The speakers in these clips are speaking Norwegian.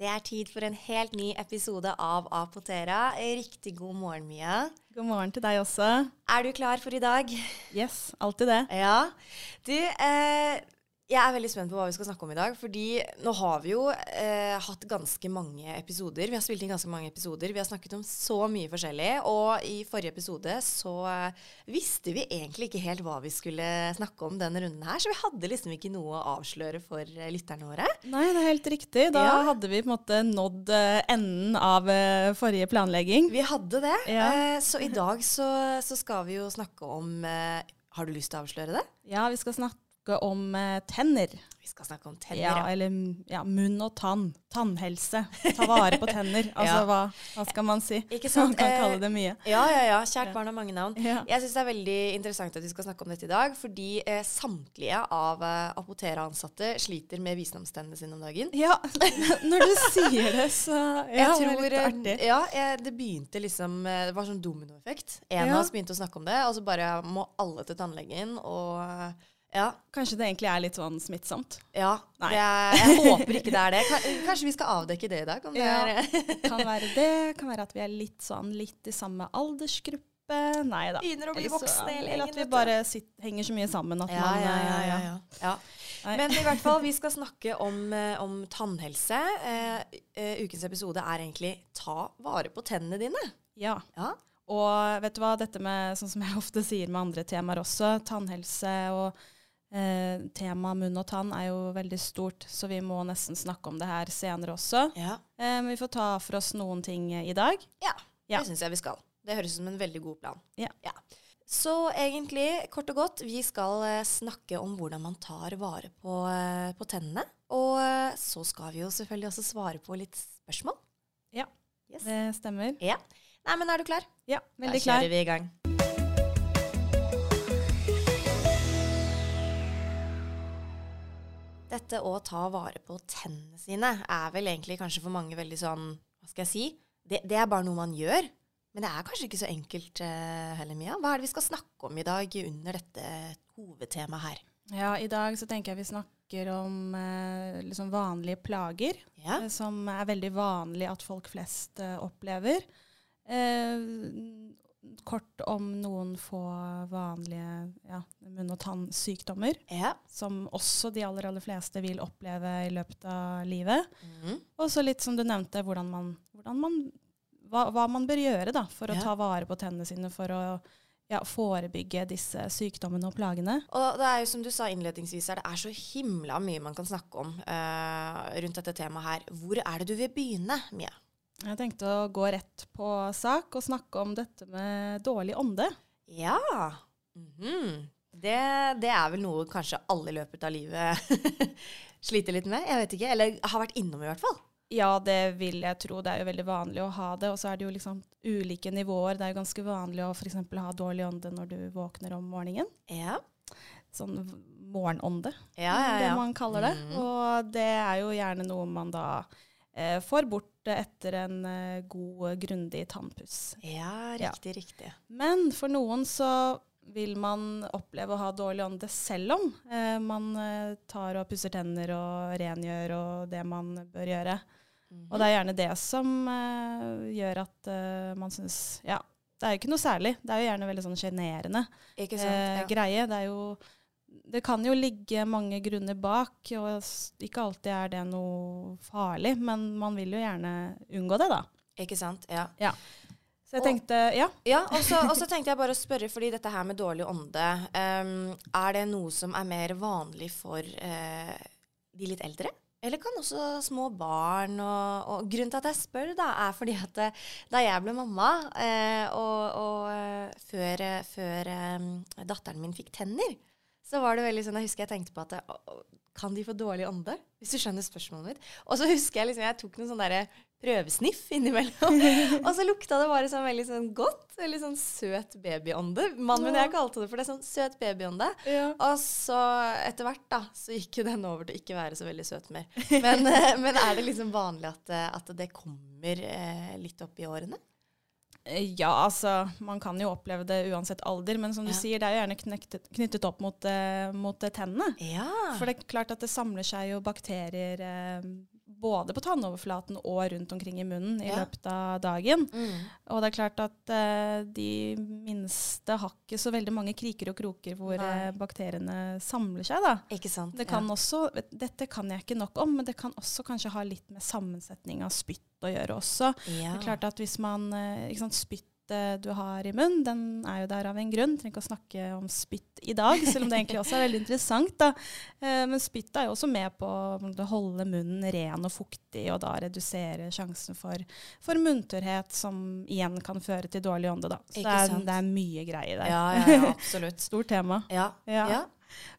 Det er tid for en helt ny episode av Apotera. Riktig god morgen, Mia. God morgen til deg også. Er du klar for i dag? Yes, alltid det. Ja. Du, eh, jeg er veldig spent på hva vi skal snakke om i dag. Fordi nå har vi jo eh, hatt ganske mange episoder. Vi har spilt inn ganske mange episoder. Vi har snakket om så mye forskjellig. Og i forrige episode så eh, visste vi egentlig ikke helt hva vi skulle snakke om denne runden her. Så vi hadde liksom ikke noe å avsløre for eh, lytterne våre. Nei, det er helt riktig. Da Ja. hadde vi på en måte nådd eh, enden av forrige planlegging. Vi hadde det. Ja. Eh, så i dag så, så skal vi jo snakke om eh, Har du lyst til å avsløre det? Ja, vi skal snakke om eh, tenner. Vi skal snakke om tenner. Ja, eller ja, munn og tann. Tannhelse. Ta vare på tenner. Altså, Ja. hva, hva skal man si? Ikke sant? Man kan Eh, kalle det mye. Ja, ja, ja. Kjært barn har mange navn. Jeg syns det er veldig interessant at vi skal snakke om dette i dag, fordi eh, samtlige av eh, Apotera-ansatte sliter med visdomstennene sine om dagen. Ja, når du sier det, så ja, tror, det er litt eh, artig. Ja, jeg, det begynte liksom eh, Det var sånn dominoeffekt. En av oss begynte å snakke om det, og så bare må alle til tannlegen, og eh, ja. Kanskje det egentlig er litt sånn smittsomt. Ja. Nei. Jeg, jeg håper ikke det er det. Kanskje vi skal avdekke det i dag? Om det Ja. er Kan være det. Kan være at vi er litt sånn litt i samme aldersgruppe. Nei da. Begynner å bli voksne hele Eller at vi bare sitter, henger så mye sammen at Ja, man ja, ja, ja, ja. ja. Men i hvert fall, vi skal snakke om, eh, om tannhelse. Eh, eh, ukens episode er egentlig 'ta vare på tennene dine'. ja. Ja. Og vet du hva, dette med, sånn som jeg ofte sier med andre temaer også, tannhelse og eh, tema munn og tann er jo veldig stort, så vi må nesten snakke om det her senere også. ja. Eh, men vi får ta for oss noen ting eh, i dag. Ja, Ja. det syns jeg vi skal. Det høres ut som en veldig god plan. Ja. Så egentlig, kort og godt, vi skal eh, snakke om hvordan man tar vare på, eh, på tennene. Og eh, så skal vi jo selvfølgelig også svare på litt spørsmål. Ja. Yes. Det stemmer. Ja. Nei, men er du klar? Ja, veldig klar. da kjører vi i gang. Dette å ta vare på tennene sine er vel egentlig kanskje for mange veldig sånn Hva skal jeg si? Det, det er bare noe man gjør. Men det er kanskje ikke så enkelt uh, heller, Mia. Hva er det vi skal snakke om i dag under dette hovedtemaet her? Ja, i dag så tenker jeg vi snakker om uh, liksom vanlige plager. Ja. Uh, som er veldig vanlig at folk flest opplever. Kort om noen få vanlige ja, munn- og tannsykdommer, ja. som også de aller, aller fleste vil oppleve i løpet av livet. Mm. Og så litt som du nevnte, hvordan man, hvordan man, hva, hva man bør gjøre da, for Ja. å ta vare på tennene sine, for å ja, forebygge disse sykdommene og plagene. Og det er jo som du sa innledningsvis her, det er så himla mye man kan snakke om uh, rundt dette temaet her. Hvor er det du vil begynne, Mia? Jeg tenkte å gå rett på sak og snakke om dette med dårlig ånde. Ja. Mhm. det, det er vel noe kanskje alle i løpet av livet sliter litt med. Jeg vet ikke. Eller har vært innom, i hvert fall. Ja, det vil jeg tro. Det er jo veldig vanlig å ha det. Og så er det jo liksom ulike nivåer. Det er jo ganske vanlig å f.eks. ha dårlig ånde når du våkner om morgenen. Ja. Sånn morgenånde, Ja, ja, det man kaller det. Mm. Og det er jo gjerne noe man da eh, får bort etter en eh, god, grundig tannpuss. Ja, Ja. riktig, riktig. Men for noen så vil man oppleve å ha dårlig ånde selv om eh, man eh, tar og pusser tenner og rengjør og det man bør gjøre. Og det er gjerne det som eh, gjør at eh, man syns Ja, det er jo ikke noe særlig. Det er jo gjerne veldig sånn sjenerende Ikke eh, Ja. greie. Det er jo Det kan jo ligge mange grunner bak, og ikke alltid er det noe farlig, men man vil jo gjerne unngå det, da. Ikke sant? Ja. Så jeg Og- tenkte Ja. Ja, og så tenkte jeg bare å spørre, fordi dette her med dårlig ånde, um, er det noe som er mer vanlig for uh, de litt eldre? Eller kan også små barn og, og Grunnen til at jeg spør, da, er fordi at det, da jeg ble mamma, uh, og, eh, før, eh, før um, datteren min fikk tenner, så var det veldig sånn Jeg husker jeg tenkte på at eh, å, kan de få dårlig ånde? Hvis du skjønner spørsmålet mitt. Og så husker jeg liksom jeg tok noen sånne derre prøvesniff innimellom. og så lukta det bare sånn veldig sånn godt. Veldig sånn søt babyånde. Mannen min og jeg kalte det for det. Sånn søt babyånde. Og så etter hvert da, så gikk jo den over til ikke være så veldig søt mer. Men, eh, men er det liksom vanlig at, eh, at det kommer eh, litt opp i årene? Ja, altså man kan jo oppleve det uansett alder, men som du Ja. sier, det er jo gjerne knyttet, knyttet opp mot, uh, mot eh, tennene. Ja. For det er klart at det samler seg jo bakterier eh, både på tannoverflaten og rundt omkring i munnen i Ja. løpet av dagen. Mm. Og det er klart at eh, de minste har ikke så veldig mange kriker og kroker hvor Nei. eh, bakteriene samler seg. da. Ikke sant? Det kan også, dette kan jeg ikke nok om, men det kan også kanskje ha litt med sammensetning av spytt å gjøre også. ja. Det er klart at hvis man, eh, sant, Spyttet du har i munnen, den er jo der av en grunn. Trenger ikke å snakke om spytt i dag, selv om det egentlig også er veldig interessant. da. Eh, Men spytt er jo også med på å holde munnen ren og fuktig, og da redusere sjansen for, for munntørrhet, som igjen kan føre til dårlig ånde. da. Så det er, det er mye greier der. Ja, ja, ja, absolutt. Stort tema. Ja. Ja. ja.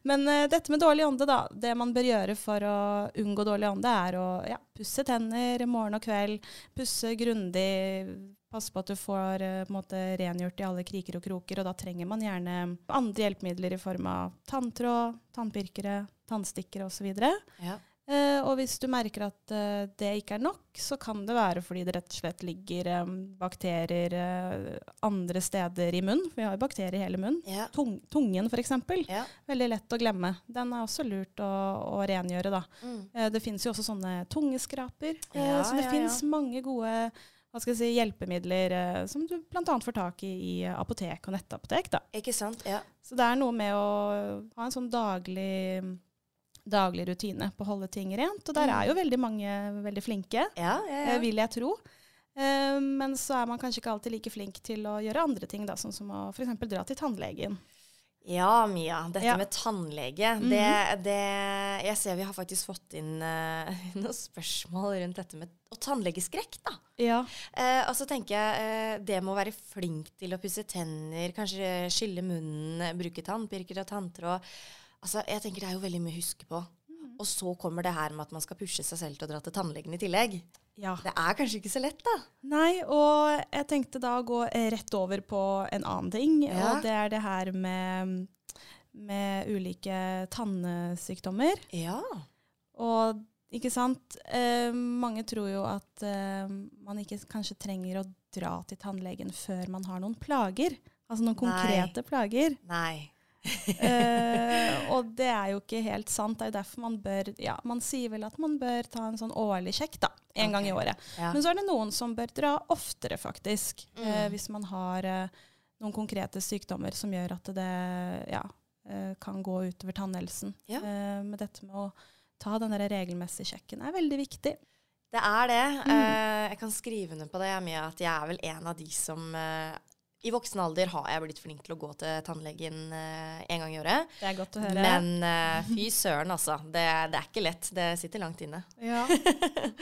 Men uh, dette med dårlig ånde, da. Det man bør gjøre for å unngå dårlig ånde, er å ja, pusse tenner morgen og kveld. Pusse grundig. Passe på at du får eh, måte rengjort i alle kriker og kroker. Og da trenger man gjerne andre hjelpemidler i form av tanntråd, tannpirkere, tannstikkere osv. ja. Eh, og hvis du merker at uh, det ikke er nok, så kan det være fordi det rett og slett ligger um, bakterier uh, andre steder i munnen. For vi har jo bakterier i hele munnen. ja. Tung, tungen f.eks. ja. Veldig lett å glemme. Den er også lurt å, å rengjøre, da. Mm. Det finnes jo også sånne tungeskraper. Ja, så det ja, finnes ja. mange gode hva skal jeg si, hjelpemidler eh, som du bl.a. får tak i i apotek og nettapotek. Da. Ikke sant? Ja. Så det er noe med å ha en sånn daglig, daglig rutine på å holde ting rent. Og der Mm. er jo veldig mange veldig flinke, Ja, ja, eh, ja. vil jeg tro. Eh, Men så er man kanskje ikke alltid like flink til å gjøre andre ting, da, sånn som å f.eks. dra til tannlegen. Ja, Mia. Dette Ja. med tannlege, Mhm. det, det Jeg ser vi har faktisk fått inn uh, noen spørsmål rundt dette med Og tannlegeskrekk, da. Ja. Uh, og så tenker jeg uh, det med å være flink til å pusse tenner, kanskje skylle munnen, bruke tannpirker og tanntråd. Altså, jeg tenker det er jo veldig mye å huske på. Mm. Og så kommer det her med at man skal pushe seg selv til å dra til tannlegen i tillegg. Ja. Det er kanskje ikke så lett, da. Nei, og jeg tenkte da å gå rett over på en annen ting. Ja. Og det er det her med, med ulike tannsykdommer. Ja. Og ikke sant, eh, mange tror jo at eh, man ikke kanskje trenger å dra til tannlegen før man har noen plager. Altså noen Nei. konkrete plager. Nei. Eh, og det er jo ikke helt sant. Det er jo derfor man bør Ja, man sier vel at man bør ta en sånn årlig sjekk, da. En gang i året. Ja. Men så er det noen som bør dra oftere, faktisk. Mm. Eh, hvis man har eh, noen konkrete sykdommer som gjør at det ja, eh, kan gå utover tannhelsen. Ja. Eh, men dette med å ta den der regelmessige sjekken er veldig viktig. Det er det. Mm. Eh, jeg kan skrive under på det Mia, at jeg er vel en av de som eh, I voksen alder har jeg blitt flink til å gå til tannlegen eh, en gang i året. Det er godt å høre. Men eh, fy søren, altså. Det, det er ikke lett. Det sitter langt inne. ja.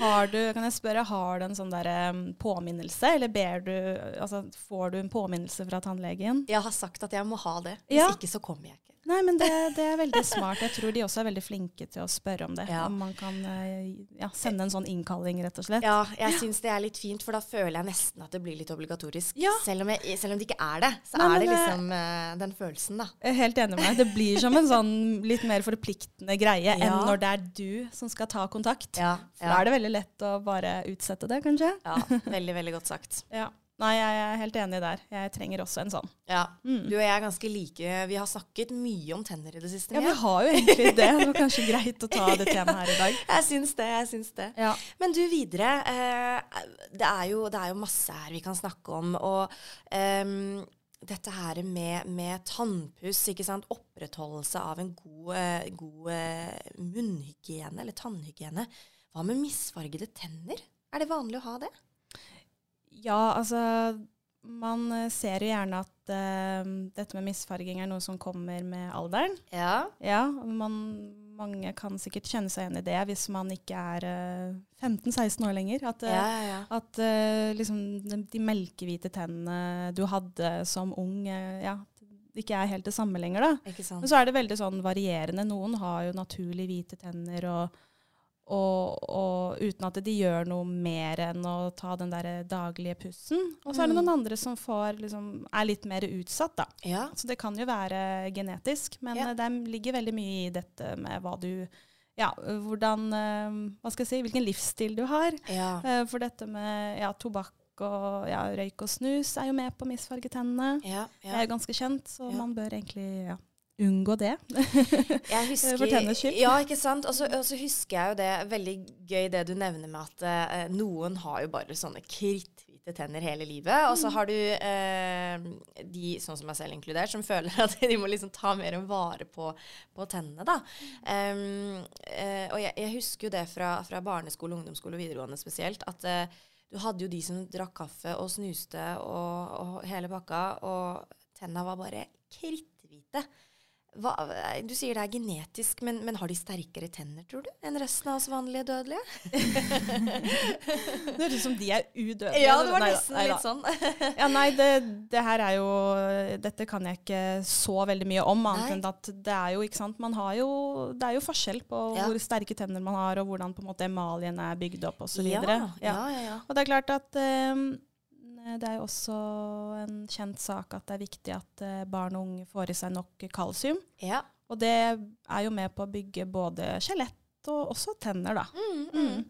har du, kan jeg spørre, har du en sånn der, um, påminnelse, eller ber du, altså, får du en påminnelse fra tannlegen? Jeg har sagt at jeg må ha det. Hvis Ja. ikke så kommer jeg ikke. Nei, men det, det er veldig smart. Jeg tror de også er veldig flinke til å spørre om det. Ja. Om man kan eh, ja, sende en sånn innkalling, rett og slett. Ja, jeg syns det er litt fint, for da føler jeg nesten at det blir litt obligatorisk. Ja. Selv, om jeg, selv om det ikke er det, så Nei, er det liksom uh, den følelsen, da. Jeg er helt enig med deg. Det blir som en sånn litt mer forpliktende greie enn når det er du som skal ta kontakt. For Da er det veldig lett å bare utsette det, kanskje. ja veldig, veldig godt sagt. Ja. Nei, jeg er helt enig der. Jeg trenger også en sånn. Ja. Mm. Du og jeg er ganske like. Vi har snakket mye om tenner i det siste. Ja, vi har jo egentlig det. Det var kanskje greit å ta det temaet her i dag. Jeg syns det. jeg syns det. Ja. Men du, videre. Eh, det, er jo, det er jo masse her vi kan snakke om. Og eh, dette her med, med tannpuss, ikke sant. Opprettholdelse av en god, eh, god eh, munnhygiene, eller tannhygiene. Hva med misfargede tenner? Er det vanlig å ha det? Ja, altså Man eh, ser jo gjerne at uh, dette med misfarging er noe som kommer med alderen. Ja. Ja, man, mange kan sikkert kjenne seg igjen i det hvis man ikke er uh, 15-16 år lenger. At, uh, Ja, ja, at uh, liksom de, de melkehvite tennene du hadde som ung, eh, ja, ikke er helt det samme lenger. da. Ikke sant. Men så er det veldig sånn varierende. Noen har jo naturlig hvite tenner, og, og, og uten at de gjør noe mer enn å ta den der daglige pussen. Og så er det Mm. noen andre som får, liksom, er litt mer utsatt, da. Ja. Så det kan jo være genetisk, men Ja. eh, det ligger veldig mye i dette med hva du ja, hvordan eh, Hva skal jeg si, hvilken livsstil du har. ja. Eh, For dette med ja, tobakk og ja, røyk og snus er jo med på å misfarge tennene. ja, Det er jo ganske kjent, så man bør egentlig ja, unngå det. Jeg husker, For tenners skyld. Ja, ikke sant. Og så altså, husker jeg jo det veldig gøy det du nevner med at eh, noen har jo bare sånne kritthvite tenner hele livet. Og så har du eh, de, sånn som meg selv inkludert, som føler at de må liksom ta mer vare på, på tennene, da. Um, eh, og jeg, jeg husker jo det fra, fra barneskole, ungdomsskole og videregående spesielt, at eh, du hadde jo de som drakk kaffe og snuste og, og hele pakka, og tenna var bare kritthvite. Hva, du sier det er genetisk, men, men har de sterkere tenner, tror du, enn resten av oss vanlige dødelige? Det høres ut som de er udødelige. Ja, det var nesten nei litt sånn. Ja, nei, det, det her er jo Dette kan jeg ikke så veldig mye om, annet enn at det er jo, ikke sant Man har jo Det er jo forskjell på Ja. hvor sterke tenner man har, og hvordan på en måte emaljen er bygd opp, osv. ja, Ja, ja, ja, ja. Og det er klart at eh, det er jo også en kjent sak at det er viktig at eh, barn og unge får i seg nok kalsium. ja. Og det er jo med på å bygge både skjelett og også tenner, da. Mm, mm.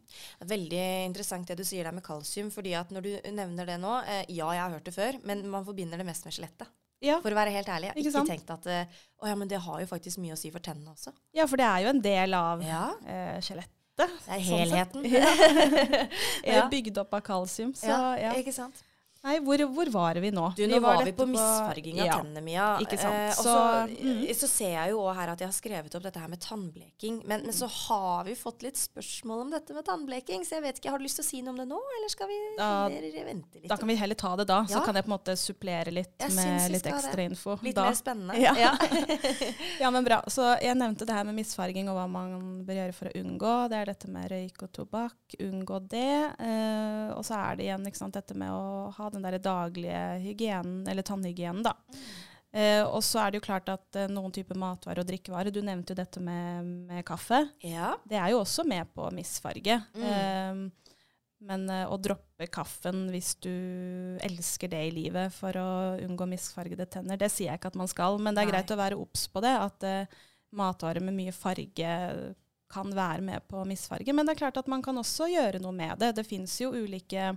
Veldig interessant det du sier der med kalsium, fordi at når du nevner det nå eh, Ja, jeg har hørt det før, men man forbinder det mest med skjelettet. Ja, For å være helt ærlig. Jeg har Ikke ikke, tenkt at eh, Å ja, men det har jo faktisk mye å si for tennene også. ja for det er jo en del av Ja. eh, skjelettet. Det er sånn ja. helheten. Det er bygd opp av kalsium. Så ja, ja. Ikke sant? Nei, hvor, hvor var vi nå? Du, nå var, vi dette på misfarging av ja. tennene, Mia. Ikke sant. Eh, og Så, så, mm. så ser jeg jo også her at jeg har skrevet opp dette her med tannbleking. Men, men så har vi fått litt spørsmål om dette med tannbleking, så jeg vet ikke, har du lyst til å si noe om det nå, eller skal vi Da- vente litt? Da kan vi heller ta det da, så kan jeg på en måte supplere litt Jeg med vi litt ekstra det. info. Litt da. mer spennende. Ja. Ja, men bra. Så jeg nevnte det her med misfarging og hva man bør gjøre for å unngå. Det er dette med røyk og tobakk. Unngå det. Eh, og så er det igjen sant, dette med å ha den der daglige hygienen, eller tannhygienen, da. Eh, og så er det jo klart at eh, noen typer matvarer og drikkevarer Du nevnte jo dette med, med kaffe. Ja. Det er jo også med på misfarge. Mm. Eh, men eh, å droppe kaffen hvis du elsker det i livet for å unngå misfargede tenner, det sier jeg ikke at man skal. Men det er Nei. greit å være obs på det. At eh, matvarer med mye farge kan være med på misfarge. Men det er klart at man kan også gjøre noe med det. Det fins jo ulike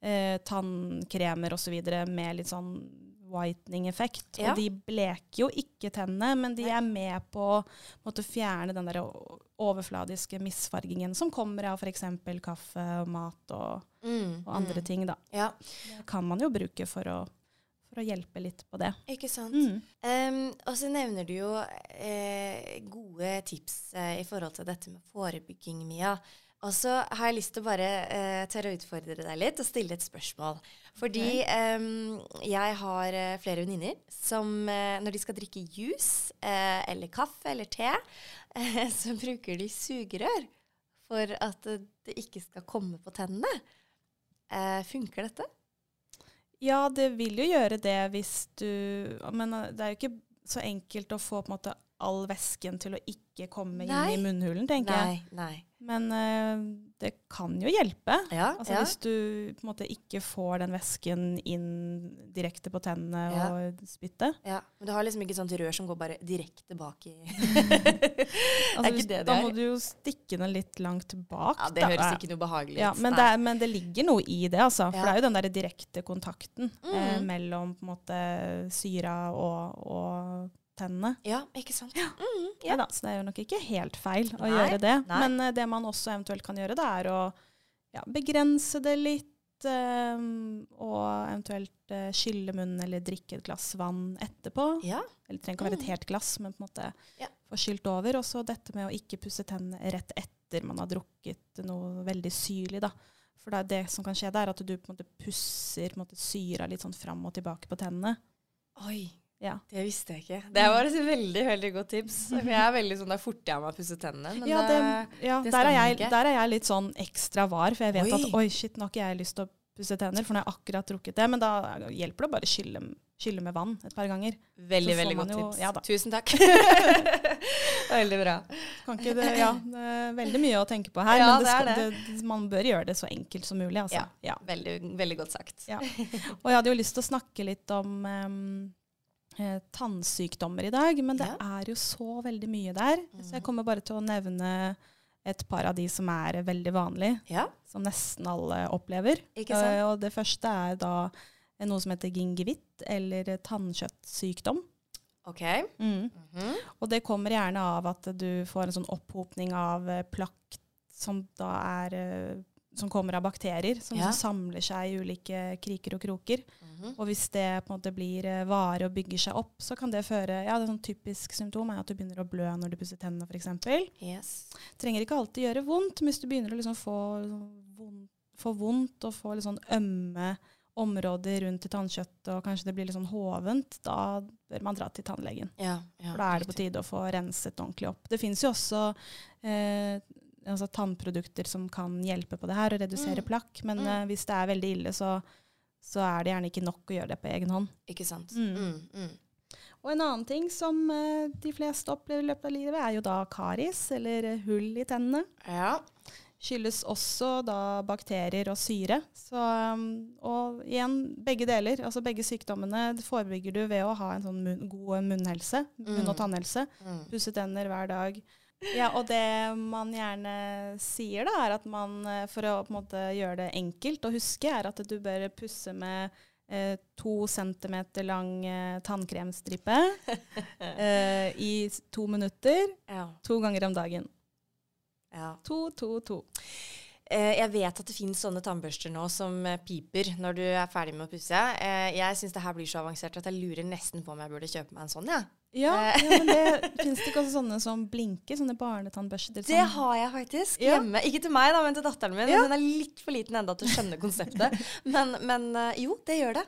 eh, tannkremer osv. med litt sånn whitening-effekt. Ja. Og de bleker jo ikke tennene, men de er med på å måtte fjerne den der overfladiske misfargingen som kommer av f.eks. kaffe og mat og, Mm, og andre mm. ting. Da. Ja, kan man jo bruke for å, for å hjelpe litt på det. ikke sant. Mm. Um, og så nevner du jo eh, gode tips eh, i forhold til dette med forebygging, Mia. Og så har jeg lyst til å bare uh, tørre å utfordre deg litt og stille et spørsmål. Fordi um, jeg har uh, flere venninner som uh, når de skal drikke juice eller kaffe eller te, så bruker de sugerør for at det ikke skal komme på tennene. Funker dette? Ja, det vil jo gjøre det hvis du Men det er jo ikke så enkelt å få måte all væsken til å ikke komme inn i munnhulen, tenker jeg. Nei. Men eh, det kan jo hjelpe. Ja, Altså ja. Hvis du på en måte ikke får den væsken inn direkte på tennene Ja. og spyttet. Ja, men du har liksom ikke sånt rør som går bare direkte bak i Altså, hvis- det det da må du jo stikke den litt langt bak. Ja, Det da. høres ikke noe behagelig ut. ja, men, det er, men det ligger noe i det, altså. For det er jo den derre direkte kontakten eh, Mhm. mellom på en måte syra og, og tennene. Ja, ikke sant? Mm, ja. Neida, så det er jo nok ikke helt feil å Nei, gjøre det. nei. Men uh, det man også eventuelt kan gjøre, det er å ja, begrense det litt. Um, og eventuelt uh, skylle munnen eller drikke et glass vann etterpå. ja. Eller det trenger ikke å være et helt glass, men på en måte Ja. få skylt over. Og så dette med å ikke pusse tennene rett etter man har drukket noe veldig syrlig. da. For det, det som kan skje, det er at du på en måte pusser på en måte, syra litt sånn fram og tilbake på tennene. Oi, Ja. det visste jeg ikke. Det var et veldig veldig godt tips. For jeg er veldig sånn, Da forter jeg meg å pusse tennene. Men ja, det, ja det der, er jeg, der er jeg litt sånn ekstra var, for jeg vet Oi. at oi, shit, nå har ikke jeg lyst til å pusse tenner, for nå har jeg akkurat drukket det. Men da hjelper det bare å skylle, skylle med vann et par ganger. veldig, veldig godt jo- tips. ja. Tusen takk. veldig bra. Det, ja, det er veldig mye å tenke på her, Ja, men skal, det, man bør gjøre det så enkelt som mulig. Altså. Ja. Veldig, veldig godt sagt. Ja. Og jeg hadde jo lyst til å snakke litt om em, eh, tannsykdommer i dag, men det Ja. er jo så veldig mye der. Så jeg kommer bare til å nevne et par av de som er veldig vanlige, Ja, som nesten alle opplever. Eh, og det første er da noe som heter gingivitt, eller tannkjøttsykdom. OK. Mm. Mhm. Og det kommer gjerne av at du får en sånn opphopning av plakt, plakk som da er eh, som kommer av bakterier, som, Ja. som samler seg i ulike kriker og kroker. Mhm. Og hvis det på en måte blir eh, vare og bygger seg opp, så kan det føre Ja, det er sånn typisk symptom er at du begynner å blø når du pusser tennene, f.eks. Yes. Trenger ikke alltid gjøre vondt, men hvis du begynner å liksom få, liksom vondt, få vondt og få litt sånn ømme områder rundt i tannkjøttet, og kanskje det blir litt sånn hovent, da bør man dra til tannlegen. Ja, ja, For da er det på tide å få renset ordentlig opp. Det fins jo også eh, altså tannprodukter som kan hjelpe på det her og redusere Mm. plakk, men Mm. uh, hvis det er veldig ille, så, så er det gjerne ikke nok å gjøre det på egen hånd. Ikke sant. Mm. Mm, mm. Og en annen ting som uh, de fleste opplever i løpet av livet, er jo da karis, eller eh, hull i tennene. Ja. Skyldes også da bakterier og syre. Så, um, og igjen, begge deler. Altså begge sykdommene forebygger du ved å ha en sånn mun, god munnhelse, munn- Mm. og tannhelse. Pusse tenner hver dag. Ja, og det man gjerne sier, da, er at man eh, for å på en måte gjøre det enkelt å huske, er at du bør pusse med eh, to centimeter lang eh, tannkremstripe eh, i to minutter, Ja. to ganger om dagen. ja. To, to, to. Eh, jeg vet at det finnes sånne tannbørster nå som eh, piper når du er ferdig med å pusse. Jeg syns det her blir så avansert at jeg lurer nesten på om jeg burde kjøpe meg en sånn. Ja. Ja, Eh. ja men det fins det ikke også sånne som blinker? Sånne barnetannbørster? Det har jeg faktisk Ja. hjemme. Ikke til meg, da, men til datteren min. Ja. Hun er litt for liten enda til å skjønne konseptet. Men, men eh, jo, det gjør det.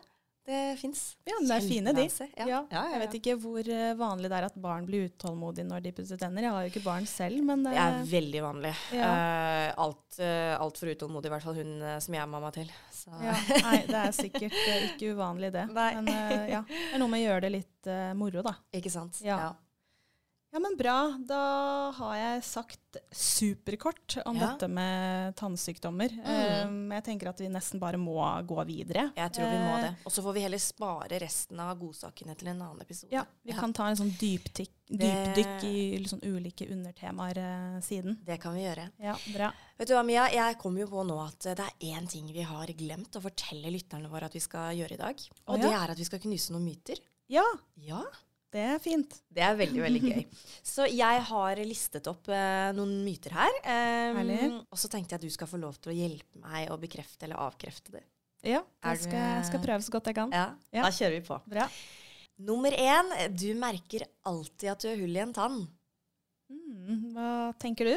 Det fins. Ja, det er fine, de. Ja. Ja, Ja, ja, Jeg vet ikke hvor eh, vanlig det er at barn blir utålmodige når de pusser tenner. Jeg har jo ikke barn selv, men Det er eh, veldig vanlig. Ja. Uh, alt, uh, altfor utålmodig, i hvert fall hun uh, som jeg er mamma til. Så. Ja, nei, det er sikkert uh, ikke uvanlig det. Nei. Men ja, det er noe med å gjøre det litt moro, da. Ikke sant? Ja. Ja, men bra. Da har jeg sagt superkort om Ja. dette med tannsykdommer. Mm. Eh, jeg tenker at vi nesten bare må gå videre. Jeg tror vi må Eh, det. Og så får vi heller spare resten av godsakene til en annen episode. Ja, vi kan ta en sånn dypdykk, dypdykk i sånn ulike undertemaer eh, siden. Det kan vi gjøre. Ja, bra. Vet du hva, Mia? Jeg kom jo på nå at eh, det er én ting vi har glemt å fortelle lytterne våre at vi skal gjøre i dag. Og Å, det er at vi skal knuse noen myter. Ja, Ja, det er fint. det er veldig, veldig gøy. Så jeg har listet opp eh, noen myter her. em, og så tenkte jeg at du skal få lov til å hjelpe meg å bekrefte eller avkrefte det. Ja, jeg skal, jeg skal prøve så godt jeg kan. Ja, Ja. Da kjører vi på. Bra. Nummer én. Du merker alltid at du har hull i en tann. Mm, hva tenker du?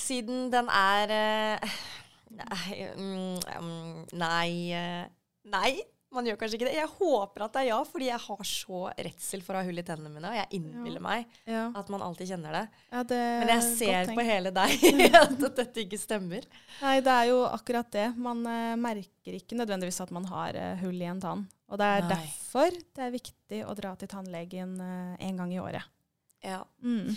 Siden den er eh, Nei, mm, mm, nei eh, Nei, man gjør kanskje ikke det. Jeg håper at det er ja, fordi jeg har så redsel for å ha hull i tennene mine. Og jeg innbiller meg Ja, at man alltid kjenner det. ja det Men jeg er ser på hele deg at dette ikke stemmer. Nei, det er jo akkurat det. Man uh, merker ikke nødvendigvis at man har uh, hull i en tann. Og det er Nei. derfor det er viktig å dra til tannlegen uh, en gang i året. Ja. Mm.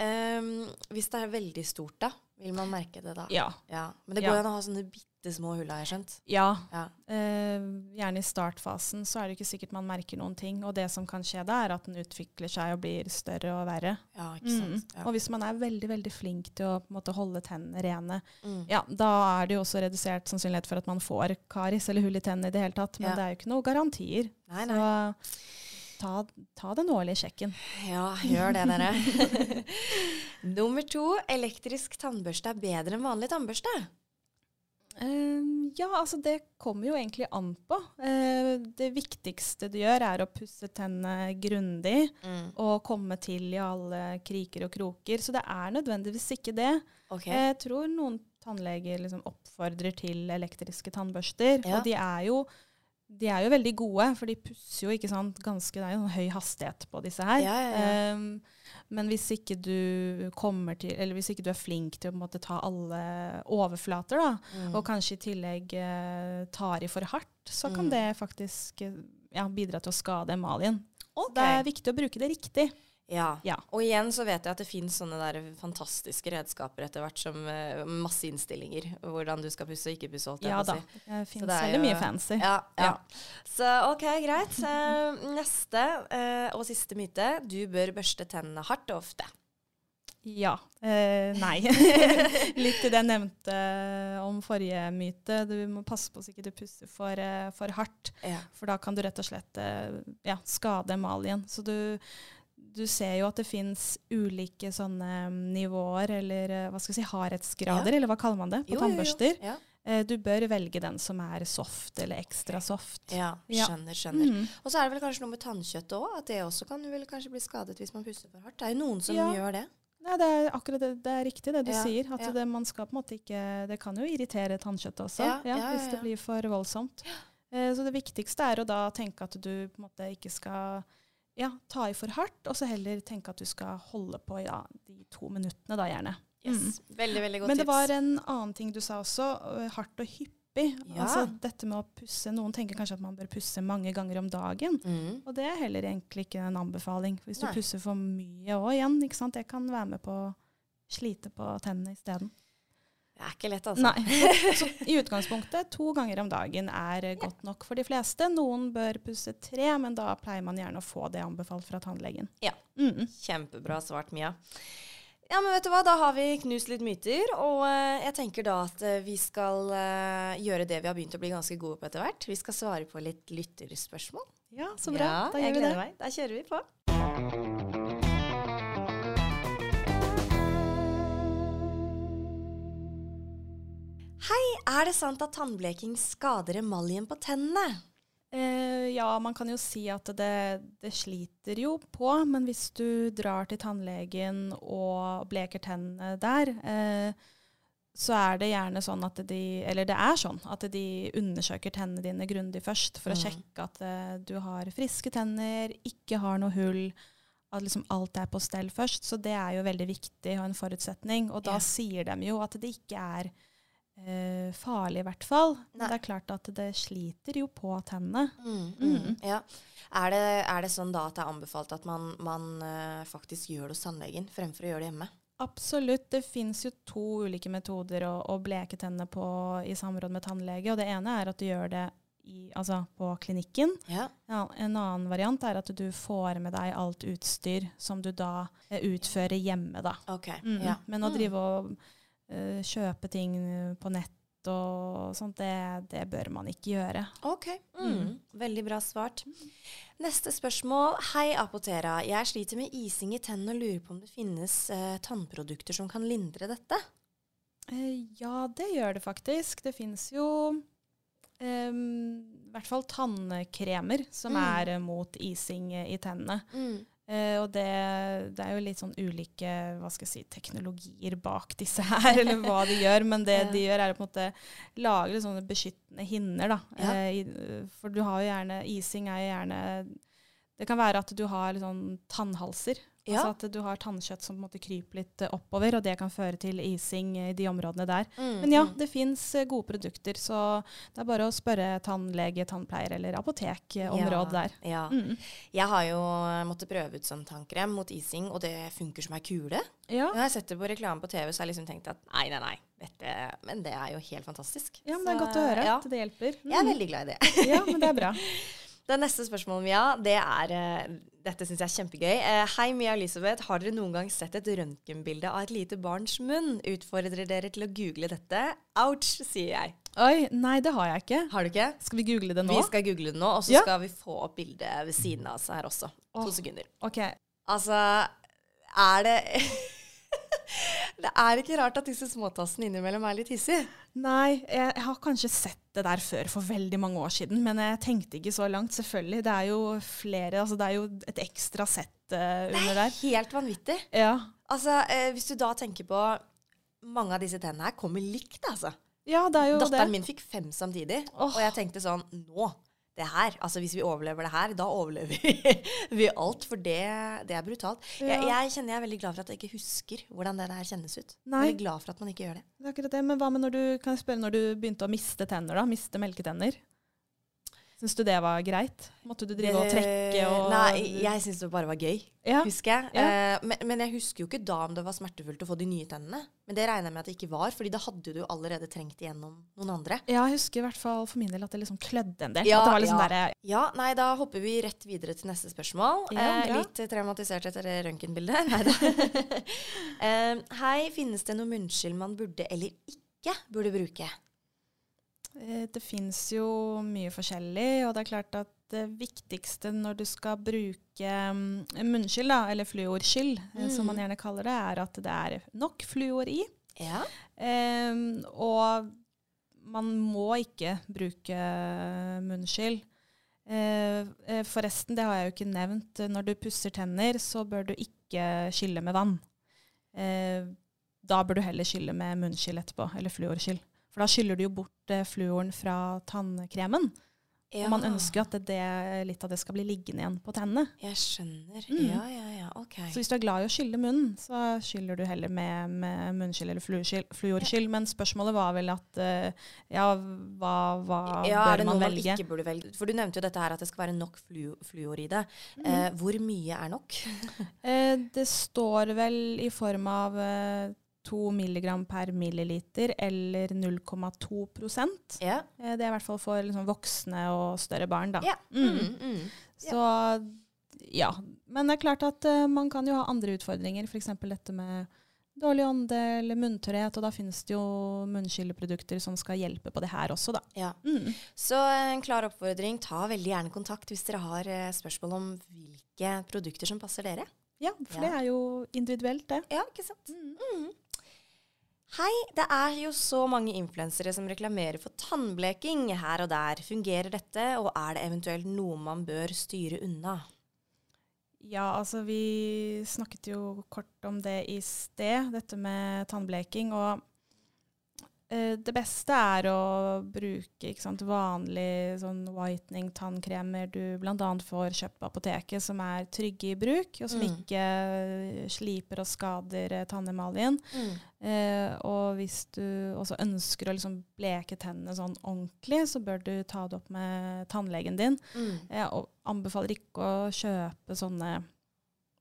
Ehm, hvis det er veldig stort, da, vil man merke det da? Ja. Ja. Men det Ja. går jo an å ha sånne bitte små hull, har jeg skjønt. Ja. Ja. Uh, gjerne i startfasen så er det ikke sikkert man merker noen ting. Og det som kan skje da, er at den utvikler seg og blir større og verre. Ja, ikke Mm. sant. Ja. Og hvis man er veldig veldig flink til å måte, holde tennene rene, Mm. ja, da er det jo også redusert sannsynlighet for at man får karis eller hull i tennene i det hele tatt. Men Ja. det er jo ikke noe garantier. Nei, nei. Så ta, ta den årlige sjekken. Ja, gjør det, dere. Nummer to. Elektrisk tannbørste er bedre enn vanlig tannbørste. Eh, ja, altså det kommer jo egentlig an på. Uh, det viktigste du gjør, er å pusse tennene grundig og komme til i alle kriker og kroker. Så det er nødvendigvis ikke det. Okay. Jeg tror noen tannleger liksom oppfordrer til elektriske tannbørster. Ja. Og de er, jo, de er jo veldig gode, for de pusser jo ikke sant, ganske Det er jo høy hastighet på disse her. Ja, ja, ja. Um, men hvis ikke du kommer til, eller hvis ikke du er flink til å måte, ta alle overflater, da, Mm. og kanskje i tillegg uh, tar i for hardt, så kan Mm. det faktisk ja, bidra til å skade emaljen. Okay. Det er viktig å bruke det riktig. Ja. Ja. Og igjen så vet jeg at det finnes sånne der fantastiske redskaper etter hvert som uh, masse innstillinger. Hvordan du skal pusse og ikke pusse, Alt Ja da. si. Det fins er veldig mye fancy. Ja, ja. Så OK, greit. Uh, neste uh, og siste myte. Du bør børste tennene hardt og ofte. Ja. Eh, nei. Litt til det jeg nevnte om forrige myte. Du må passe på så ikke du pusser for, for hardt. For da kan du rett og slett ja, skade emaljen. Så du, du ser jo at det fins ulike sånne nivåer, eller eh, hva skal jeg si, hardhetsgrader, eller hva kaller man det, på Jo, jo, jo. Ja. Eh, Du bør velge den som er soft eller ekstra soft. ja, Ja. skjønner, skjønner. Mm. Og så er det vel kanskje noe med tannkjøttet òg, at det også kan vel kanskje bli skadet hvis man pusser for hardt. Det er jo noen som Ja. gjør det. Nei, det er akkurat det, det er riktig det du Ja, sier. At ja. det, man skal på en måte ikke Det kan jo irritere tannkjøttet også, Ja, ja, ja, hvis det ja. blir for voldsomt. Eh, så det viktigste er å da tenke at du på en måte ikke skal ja, ta i for hardt, og så heller tenke at du skal holde på ja, de to minuttene, da gjerne. Yes. Veldig, veldig godt Men det tips. var en annen ting du sa også, hardt og hyppig. Ja. Altså dette med å pusse. Noen tenker kanskje at man bør pusse mange ganger om dagen. Mm. Og det er heller egentlig ikke en anbefaling. Hvis du Nei. pusser for mye òg igjen, det kan være med på å slite på tennene isteden. Det er ikke lett, altså. Nei. Så, i utgangspunktet to ganger om dagen er godt nok for de fleste. Noen bør pusse tre, men da pleier man gjerne å få det anbefalt fra tannlegen. Ja. Mm. Kjempebra svart, Mia. Ja, men vet du hva, Da har vi knust litt myter. Og eh, jeg tenker da at eh, vi skal eh, gjøre det vi har begynt å bli ganske gode på etter hvert. Vi skal svare på litt lytterspørsmål. Ja, så bra. Ja, da gjør vi det. meg. Da kjører vi på. Hei, er det sant at tannbleking skader emaljen på tennene? Eh, ja, man kan jo si at det, det sliter jo på, men hvis du drar til tannlegen og bleker tennene der, eh, så er det gjerne sånn at de Eller det er sånn at de undersøker tennene dine grundig først for å Mm. sjekke at eh, du har friske tenner, ikke har noe hull. At liksom alt er på stell først. Så det er jo veldig viktig og en forutsetning. Og da Ja. sier de jo at det ikke er eh, farlig, i hvert fall. Men det er klart at det sliter jo på tennene. Mm, Mm. Ja. Er, det, er det sånn da at det er anbefalt at man, man eh, faktisk gjør det hos tannlegen fremfor å gjøre det hjemme? Absolutt. Det fins jo to ulike metoder å, å bleke tennene på i samråd med tannlege. Og det ene er at du gjør det i, altså på klinikken. Ja. Ja, en annen variant er at du får med deg alt utstyr som du da eh, utfører hjemme. Da. Okay. Mm. Ja. Men å Mm. drive og eh, kjøpe ting på nett og sånt, det, det bør man ikke gjøre. Ok. Mm. Veldig bra svart. Neste spørsmål. Hei, Apotera. Jeg sliter med ising i tennene og lurer på om det finnes eh, tannprodukter som kan lindre dette. Eh, ja, det gjør det faktisk. Det fins jo eh, i hvert fall tannkremer som Mm. er eh, mot ising i tennene. Eh, og det, det er jo litt sånn ulike hva skal jeg si, teknologier bak disse her, eller hva de gjør. Men det Ja. de gjør, er å på en måte lage sånne beskyttende hinner. Da. Ja. I, for du har jo gjerne Ising er jo gjerne Det kan være at du har sånn tannhalser. Ja. Altså at du har tannkjøtt som kryper litt eh, oppover, og det kan føre til ising i de områdene der. Mm, Men ja, mm. det fins gode produkter, så det er bare å spørre tannlege, tannpleier eller apotekområdet der. Ja. Mm. Jeg har jo måttet prøve ut sånn tannkrem mot ising, og det funker som ei kule. Ja. Når jeg setter på reklame på TV, så har jeg liksom tenkt at nei, nei, nei. Dette, men det er jo helt fantastisk. Ja, men det er godt å høre Ja, at det hjelper. jeg er Mm. veldig glad i det. Ja, men det er bra. Det neste spørsmålet, Mia, det er eh, Dette syns jeg er kjempegøy. Eh, Hei, Mia Elisabeth. Har dere noen gang sett et røntgenbilde av et lite barns munn? Utfordrer dere til å google dette? Ouch, sier jeg. Oi, nei, det har jeg ikke. Har du ikke? Skal vi google det nå? Vi skal google det nå, og så Ja. skal vi få opp bildet ved siden av oss her også. To Åh. sekunder. Ok. Altså, er det Det er ikke rart at disse småtassene innimellom er litt hissige. Nei, jeg, jeg har kanskje sett det der før for veldig mange år siden, men jeg tenkte ikke så langt. Selvfølgelig. Det er jo flere Altså, det er jo et ekstra sett uh, under der. Det er Helt vanvittig. Ja. Altså, eh, Hvis du da tenker på Mange av disse tennene her kommer likt, altså. ja, det er jo Datteren det. min fikk fem samtidig, oh. og jeg tenkte sånn Nå! Det her, altså Hvis vi overlever det her, da overlever vi, vi alt. For det, det er brutalt. Jeg, Ja. jeg kjenner jeg er veldig glad for at jeg ikke husker hvordan det der kjennes ut. Nei. Veldig glad for at man ikke gjør det. Det er akkurat det. Men hva med når du kan jeg spørre når du begynte å miste tenner, da? Miste melketenner? Syns du det var greit? Måtte du drive og trekke og Nei, jeg syns det bare var gøy, ja. husker jeg. Ja. Eh, men, men jeg husker jo ikke da om det var smertefullt å få de nye tennene. Men det regner jeg med at det ikke var, fordi da hadde du allerede trengt igjennom noen andre. Ja, jeg husker i hvert fall for min del at det liksom klødde en del. Ja, at det var liksom ja. Der, Ja, nei, da hopper vi rett videre til neste spørsmål. Eh, litt traumatisert etter det røntgenbildet. Nei da. eh, hei, finnes det noe munnskyld man burde eller ikke burde bruke? Eh, Det fins jo mye forskjellig, og det er klart at det viktigste når du skal bruke mm, munnskyld, da, eller fluorskyld, mm. som man Mm. gjerne kaller det, er at det er nok fluor i. Ja. Um, og man må ikke bruke munnskyld. Eh, eh, forresten, det har jeg jo ikke nevnt. Når du pusser tenner, så bør du ikke skylle med vann. Uh, da bør du heller skylle med munnskyld etterpå, eller fluorskyld. For da skyller du jo bort eh, fluoren fra tannkremen. ja. Og man ønsker jo at det, det, litt av det skal bli liggende igjen på tennene. Jeg skjønner. Mm. Ja, ja, ja. Ok. Så hvis du er glad i å skylle munnen, så skyller du heller med, med munnskyld eller fluorskyll. Ja. Men spørsmålet var vel at eh, ja, hva, hva ja, bør er det noe man man velge? ikke burde velge? For du nevnte jo dette her at det skal være nok flu fluor i det. Mm. Eh, hvor mye er nok? Eh, det står vel i form av eh, 2 milligram per milliliter eller 0,2 prosent. Eh, det er i hvert fall for liksom, voksne og større barn. Da. Yeah. Mm. Mm, mm. Så ja. Men det er klart at uh, man kan jo ha andre utfordringer, f.eks. dette med dårlig ånde eller munntørrhet, og da finnes det jo munnskylleprodukter som skal hjelpe på det her også, da. ja. Mm. Så en klar oppfordring, ta veldig gjerne kontakt hvis dere har eh, spørsmål om hvilke produkter som passer dere. Ja, for Ja. det er jo individuelt, det. Ja, ikke sant? Mm. Mm. Hei, det er jo så mange influensere som reklamerer for tannbleking her og der. Fungerer dette, og er det eventuelt noe man bør styre unna? Ja, altså vi snakket jo kort om det i sted, dette med tannbleking. Og det beste er å bruke sant, vanlig sånn whitening tannkremer du bl.a. får kjøpt på apoteket, som er trygge i bruk, og som Mm. ikke eh, sliper og skader tannemaljen. Mm. Eh, og hvis du også ønsker å liksom bleke tennene sånn ordentlig, så bør du ta det opp med tannlegen din. Mm. Jeg og anbefaler ikke å kjøpe sånne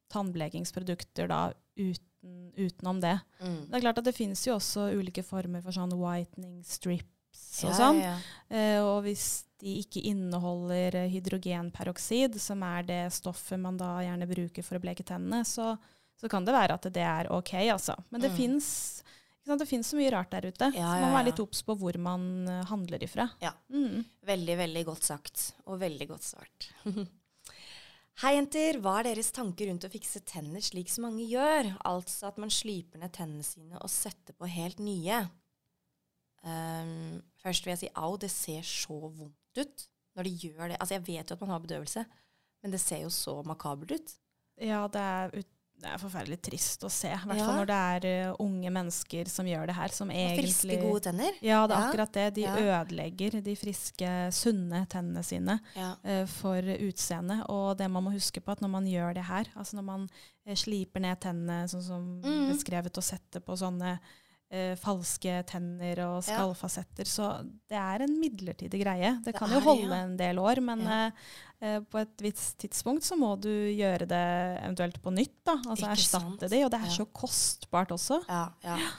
tannblekingsprodukter da uten, utenom det. Mm. Det er klart at det finnes jo også ulike former for sånn whitening strips og Ja, sånn. ja. Eh, og hvis de ikke inneholder eh, hydrogenperoksid, som er det stoffet man da gjerne bruker for å bleke tennene, så, så kan det være at det er ok, altså. Men det Mm. fins det finnes så mye rart der ute, Ja, så man må være litt obs på hvor man eh, handler ifra. Ja. Mm. Veldig, veldig godt sagt. Og veldig godt svart. Hei, jenter. Hva er deres tanker rundt å fikse tenner slik som mange gjør? Altså at man sliper ned tennene sine og setter på helt nye. Um, først vil jeg si au, det ser så vondt ut når de gjør det. Altså, jeg vet jo at man har bedøvelse, men det ser jo så makabert ut. Ja, det er, ut, det er forferdelig trist å se. I hvert Ja. når det er uh, unge mennesker som gjør det her. Som egentlig friske, gode tenner. Ja, det er Ja. akkurat det. De Ja. ødelegger de friske, sunne tennene sine eh, for utseendet. Og det man må huske på, at når man gjør det her, altså når man uh, sliper ned tennene sånn som Mm. beskrevet, og setter på sånne eh, falske tenner og Ja. så det er en midlertidig greie. Det Det kan jo jo det, holde ja. en del år, men eh, eh, på et visst tidspunkt så må du gjøre det eventuelt på nytt. da, Altså Ikke sant? erstatte de, og det er så kostbart også. Ja, ja.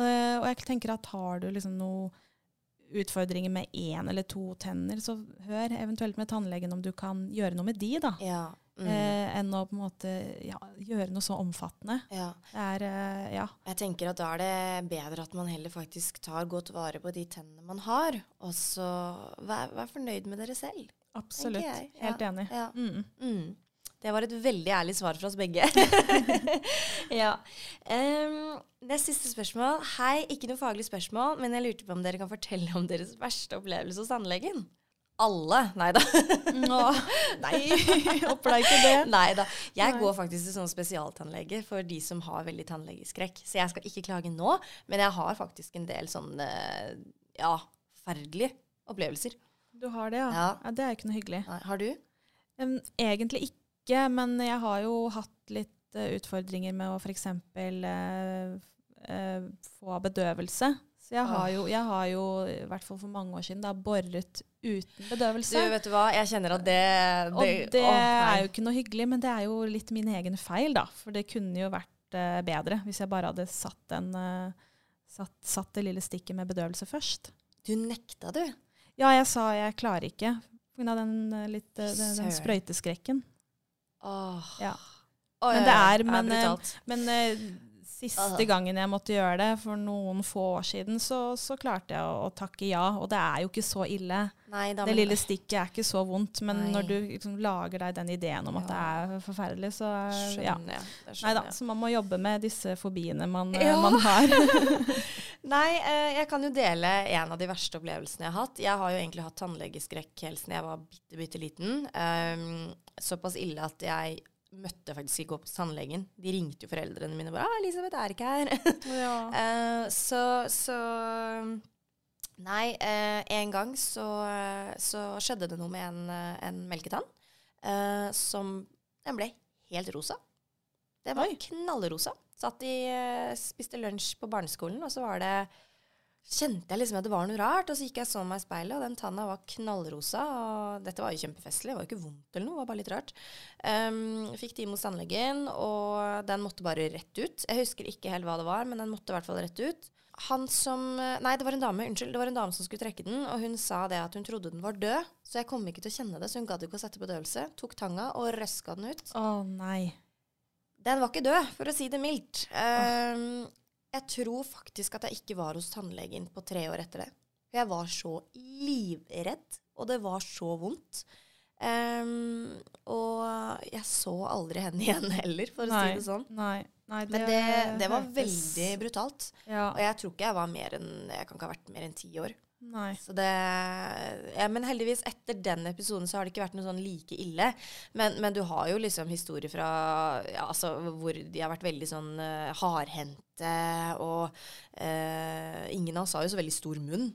Eh, og jeg tenker at har du liksom noe utfordringer med én eller to tenner, så hør eventuelt med tannlegen om du kan gjøre noe med de, da. ja. Mm. Eh, enn å på en måte ja, gjøre noe så omfattende. ja. Det er eh, ja. Jeg tenker at da er det bedre at man heller faktisk tar godt vare på de tennene man har, og så vær, vær fornøyd med dere selv. Absolutt. Helt enig. Ja. Mm. Mm. Det var et veldig ærlig svar fra oss begge. ja. Um, nest siste spørsmål. Hei, ikke noe faglig spørsmål, men jeg lurte på om dere kan fortelle om deres verste opplevelse hos tannlegen. Alle? Nei da. Nei, håper da ikke det. Nei da. Jeg Nei. går faktisk til sånn spesialtannlege for de som har veldig tannlegeskrekk. Så jeg skal ikke klage nå, men jeg har faktisk en del sånne ja, forferdelige opplevelser. Du har det, ja. Ja. ja. Det er ikke noe hyggelig. Nei, har du? Um, egentlig ikke, men jeg har jo hatt litt uh, utfordringer med å f.eks. Uh, få bedøvelse. Så jeg har, jo, jeg har jo, i hvert fall for mange år siden, da boret uten Du, vet du hva, jeg kjenner at det, og det å, er jo ikke noe hyggelig, men det er jo litt min egen feil, da. For det kunne jo vært uh, bedre hvis jeg bare hadde satt, en, uh, satt, satt det lille stikket med bedøvelse først. Du nekta, du. Ja, jeg sa jeg klarer ikke pga. den, uh, litt, eh, den, den sprøyteskrekken. Åh. Ja. Oi, Men det er- men, er brutalt. Men eh, siste gangen jeg måtte gjøre det, for noen få år siden, så, så klarte jeg å, å takke ja. Og det er jo ikke så ille. Nei, det lille stikket er ikke så vondt, men Nei. når du liksom lager deg den ideen om at det er forferdelig, så ja. Jeg. Nei da, så man må jobbe med disse fobiene man, eh, Ja. man har. Nei, eh, jeg kan jo dele en av de verste opplevelsene jeg har hatt. Jeg har jo egentlig hatt tannlegeskrekk helt siden jeg var bitte, bitte liten. Um, såpass ille at jeg møtte faktisk ikke opp hos tannlegen. De ringte jo foreldrene mine og bare ah, 'Elisabeth er ikke her'. Eh, så, så Nei, uh, en gang så, så skjedde det noe med en, eh, en melketann uh, som Den ble helt rosa. Det var Oi. knallrosa. Satt i, spiste lunsj på barneskolen, og så var det Kjente jeg liksom at det var noe rart, og så gikk jeg og så meg i speilet, og den tanna var knallrosa. Og dette var jo kjempefestlig, det var jo ikke vondt eller noe, det var bare litt rart. Um, fikk time hos tannlegen, og den måtte bare rett ut. Jeg husker ikke helt hva det var, men den måtte i hvert fall rett ut. Han som Nei, det var en dame, unnskyld. Det var en dame som skulle trekke den, og hun sa det at hun trodde den var død, så jeg kom ikke til å kjenne det, så hun gadd ikke å sette bedøvelse. Tok tanga og røska den ut. Å nei. Den var ikke død, for å si det mildt. Um, jeg tror faktisk at jeg ikke var hos tannlegen på tre år etter det. For jeg var så livredd, og det var så vondt. Um, og jeg så aldri henne igjen heller, for å nei. si det sånn. Nei. nei Men det, det var veldig brutalt. Ja. Og jeg tror ikke jeg var mer enn Jeg kan ikke ha vært mer enn ti år. Nei. Det, ja, men heldigvis, etter den episoden så har det ikke vært noe sånn like ille. Men, men du har jo liksom historier fra ja, altså, hvor de har vært veldig sånn uh, hardhendte, og uh, ingen av oss har jo så veldig stor munn.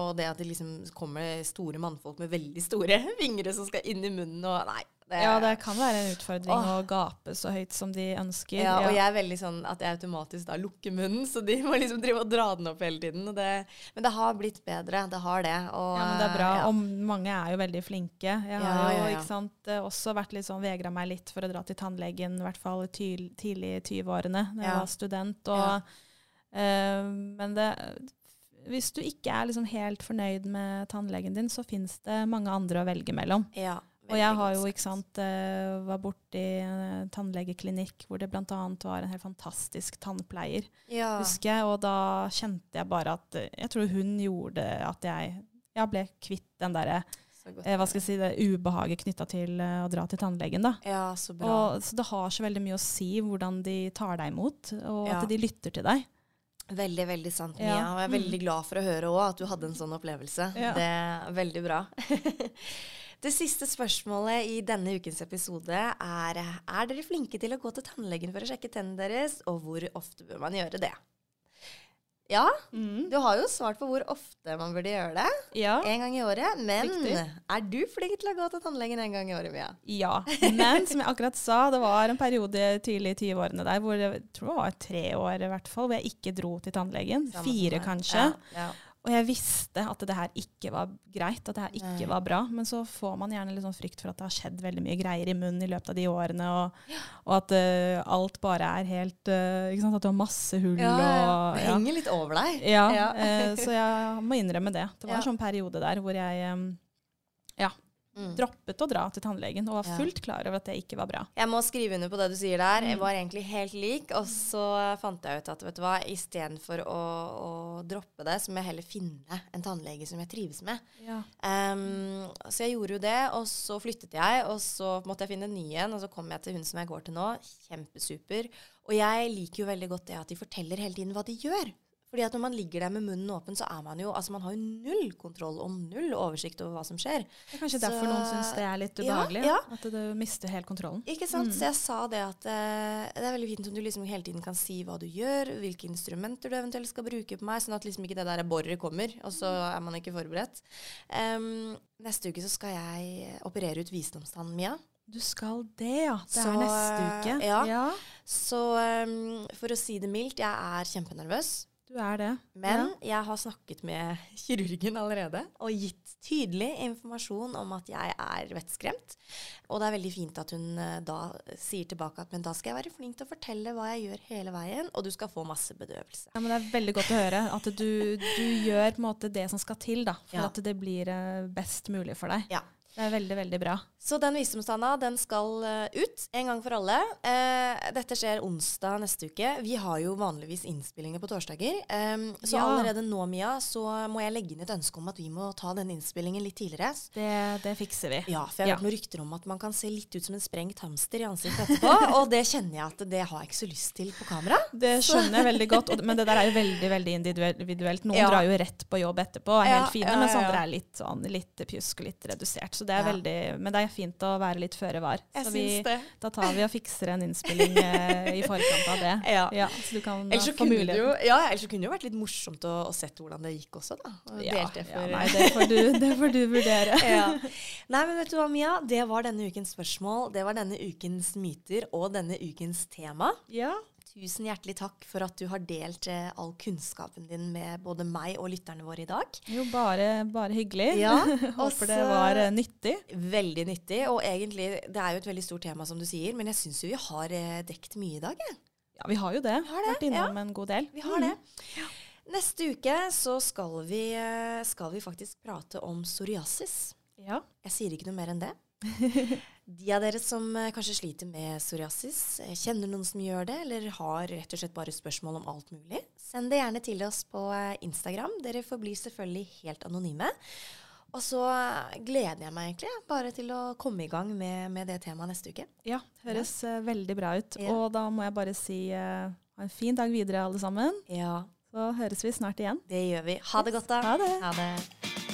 Og det at det liksom kommer store mannfolk med veldig store fingre som skal inn i munnen og Nei. Det, Ja, det kan være en utfordring Åh. å gape så høyt som de ønsker. ja, og jeg er veldig sånn at jeg automatisk da lukker munnen, så de må liksom drive og dra den opp hele tiden. Det, men det har blitt bedre. Det har det. Og, Ja, men det er bra. ja. Og mange er jo veldig flinke. Jeg har Ja, jo ja, ja. Ikke sant, eh, også vært litt sånn vegra meg litt for å dra til tannlegen, i hvert fall ty- tidlig i 20-årene da jeg var student. Og, eh, men det, hvis du ikke er liksom helt fornøyd med tannlegen din, så fins det mange andre å velge mellom. Ja, Og jeg har jo, ikke sant, eh, var borti en tannlegeklinikk hvor det bl.a. var en helt fantastisk tannpleier, Ja. husker jeg. Og da kjente jeg bare at eh, Jeg tror hun gjorde at jeg, jeg ble kvitt den derre eh, hva skal jeg si, det ubehaget knytta til å dra til tannlegen. da. Ja, så bra. Og, så det har så veldig mye å si hvordan de tar deg imot, og Ja. at de lytter til deg. Veldig, veldig sant, Mia. Ja. Og jeg er Mm. veldig glad for å høre òg at du hadde en sånn opplevelse. Ja. Det er veldig bra. Det siste spørsmålet i denne ukens episode er Er dere flinke til å gå til tannlegen for å sjekke tennene deres, og hvor ofte bør man gjøre det? Ja, du har jo svart på hvor ofte man burde gjøre det. Ja. En gang i året. Men Riktig. er du flink til å gå til tannlegen en gang i året, Mia? Ja. Men som jeg akkurat sa, det var en periode tidlig i 20-årene der hvor jeg tror det var tre år i hvert fall, hvor jeg ikke dro til tannlegen. Samme Fire kanskje. Ja, ja. Og jeg visste at det her ikke var greit, at det her ikke Nei. var bra. Men så får man gjerne litt sånn frykt for at det har skjedd veldig mye greier i munnen i løpet av de årene, og, og at uh, alt bare er helt uh, ikke sant, At du har masse hull Ja, ja. og Det ja. henger litt over deg. Ja, eh, så jeg må innrømme det. Det var en sånn periode der hvor jeg em, Mm. droppet å dra til tannlegen og var fullt klar over at det ikke var bra. Jeg må skrive under på det du sier der. Jeg Mm. var egentlig helt lik. Og så fant jeg ut at vet du hva, istedenfor å, å droppe det, så må jeg heller finne en tannlege som jeg trives med. Ja. Um, så jeg gjorde jo det, og så flyttet jeg, og så måtte jeg finne en ny en, og så kom jeg til hun som jeg går til nå. Kjempesuper. Og jeg liker jo veldig godt det at de forteller hele tiden hva de gjør. Fordi at når man ligger der med munnen åpen, så er man jo altså man har jo null kontroll og null oversikt over hva som skjer. Det er kanskje Så- derfor noen syns det er litt ubehagelig. ja. At du mister helt kontrollen. Ikke sant? Mm. Så jeg sa det at uh, det er veldig fint om du liksom hele tiden kan si hva du gjør, hvilke instrumenter du eventuelt skal bruke på meg, sånn at liksom ikke det der boret kommer, og så er man ikke forberedt. Um, neste uke så skal jeg operere ut visdomstannen, Mia. Du skal det, ja. Det Så, er neste uke. ja. Så um, for å si det mildt, jeg er kjempenervøs. Du er det. Men jeg har snakket med kirurgen allerede og gitt tydelig informasjon om at jeg er vettskremt. Og det er veldig fint at hun eh, da sier tilbake at men da skal jeg være flink til å fortelle hva jeg gjør hele veien, og du skal få masse bedøvelse. Ja, men Det er veldig godt å høre at du, du gjør måte det som skal til da, for Ja. at det blir eh, best mulig for deg. Ja. Det er veldig, veldig bra. Så den visdomstanna den skal eh, ut en gang for alle. Eh, dette skjer onsdag neste uke. Vi har jo vanligvis innspillinger på torsdager. Eh, så Ja. allerede nå, Mia, så må jeg legge inn et ønske om at vi må ta denne innspillingen litt tidligere. Det, det fikser vi. Ja, for jeg har Ja. hørt noen rykter om at man kan se litt ut som en sprengt hamster i ansiktet etterpå. og det kjenner jeg at det har jeg ikke så lyst til på kamera. Det skjønner jeg veldig godt, og, men det der er jo veldig veldig individuelt. Noen Ja. drar jo rett på jobb etterpå og er helt fine, mens andre er litt, sånn, litt pjusk og litt redusert. Så det er veldig, men det er fint å være litt føre var. Jeg Så vi, det. da tar vi og fikser en innspilling eh, i forkant av det. Ja. så du kan Ellers så, få kunne det muligheten. jo, ja, ellers så kunne det jo vært litt morsomt å, å sett hvordan det gikk også, da. Og Ja, delte det ja, nei, det får, du, det får du vurdere. ja. Nei, men vet du hva, Mia? Det var denne ukens spørsmål. Det var denne ukens myter og denne ukens tema. Ja, Tusen hjertelig takk for at du har delt eh, all kunnskapen din med både meg og lytterne våre i dag. jo bare, bare hyggelig. Ja, Håper det var eh, nyttig. Veldig nyttig. Og egentlig, det er jo et veldig stort tema, som du sier, men jeg syns jo vi har eh, dekt mye i dag, jeg. Ja, vi har jo det. har det, Vært innom en god del. Vi har det. Neste uke så skal vi, skal vi faktisk prate om psoriasis. Ja. Jeg sier ikke noe mer enn det. De av dere som eh, kanskje sliter med psoriasis, eh, kjenner noen som gjør det, eller har rett og slett bare spørsmål om alt mulig, send det gjerne til oss på eh, Instagram. Dere forblir selvfølgelig helt anonyme. Og så gleder jeg meg egentlig bare til å komme i gang med, med det temaet neste uke. Ja, høres ja. veldig bra ut. Ja. Og da må jeg bare si ha en fin dag videre, alle sammen. Ja, Så høres vi snart igjen. det gjør vi. Ha det godt, da. Ha det. Ha det.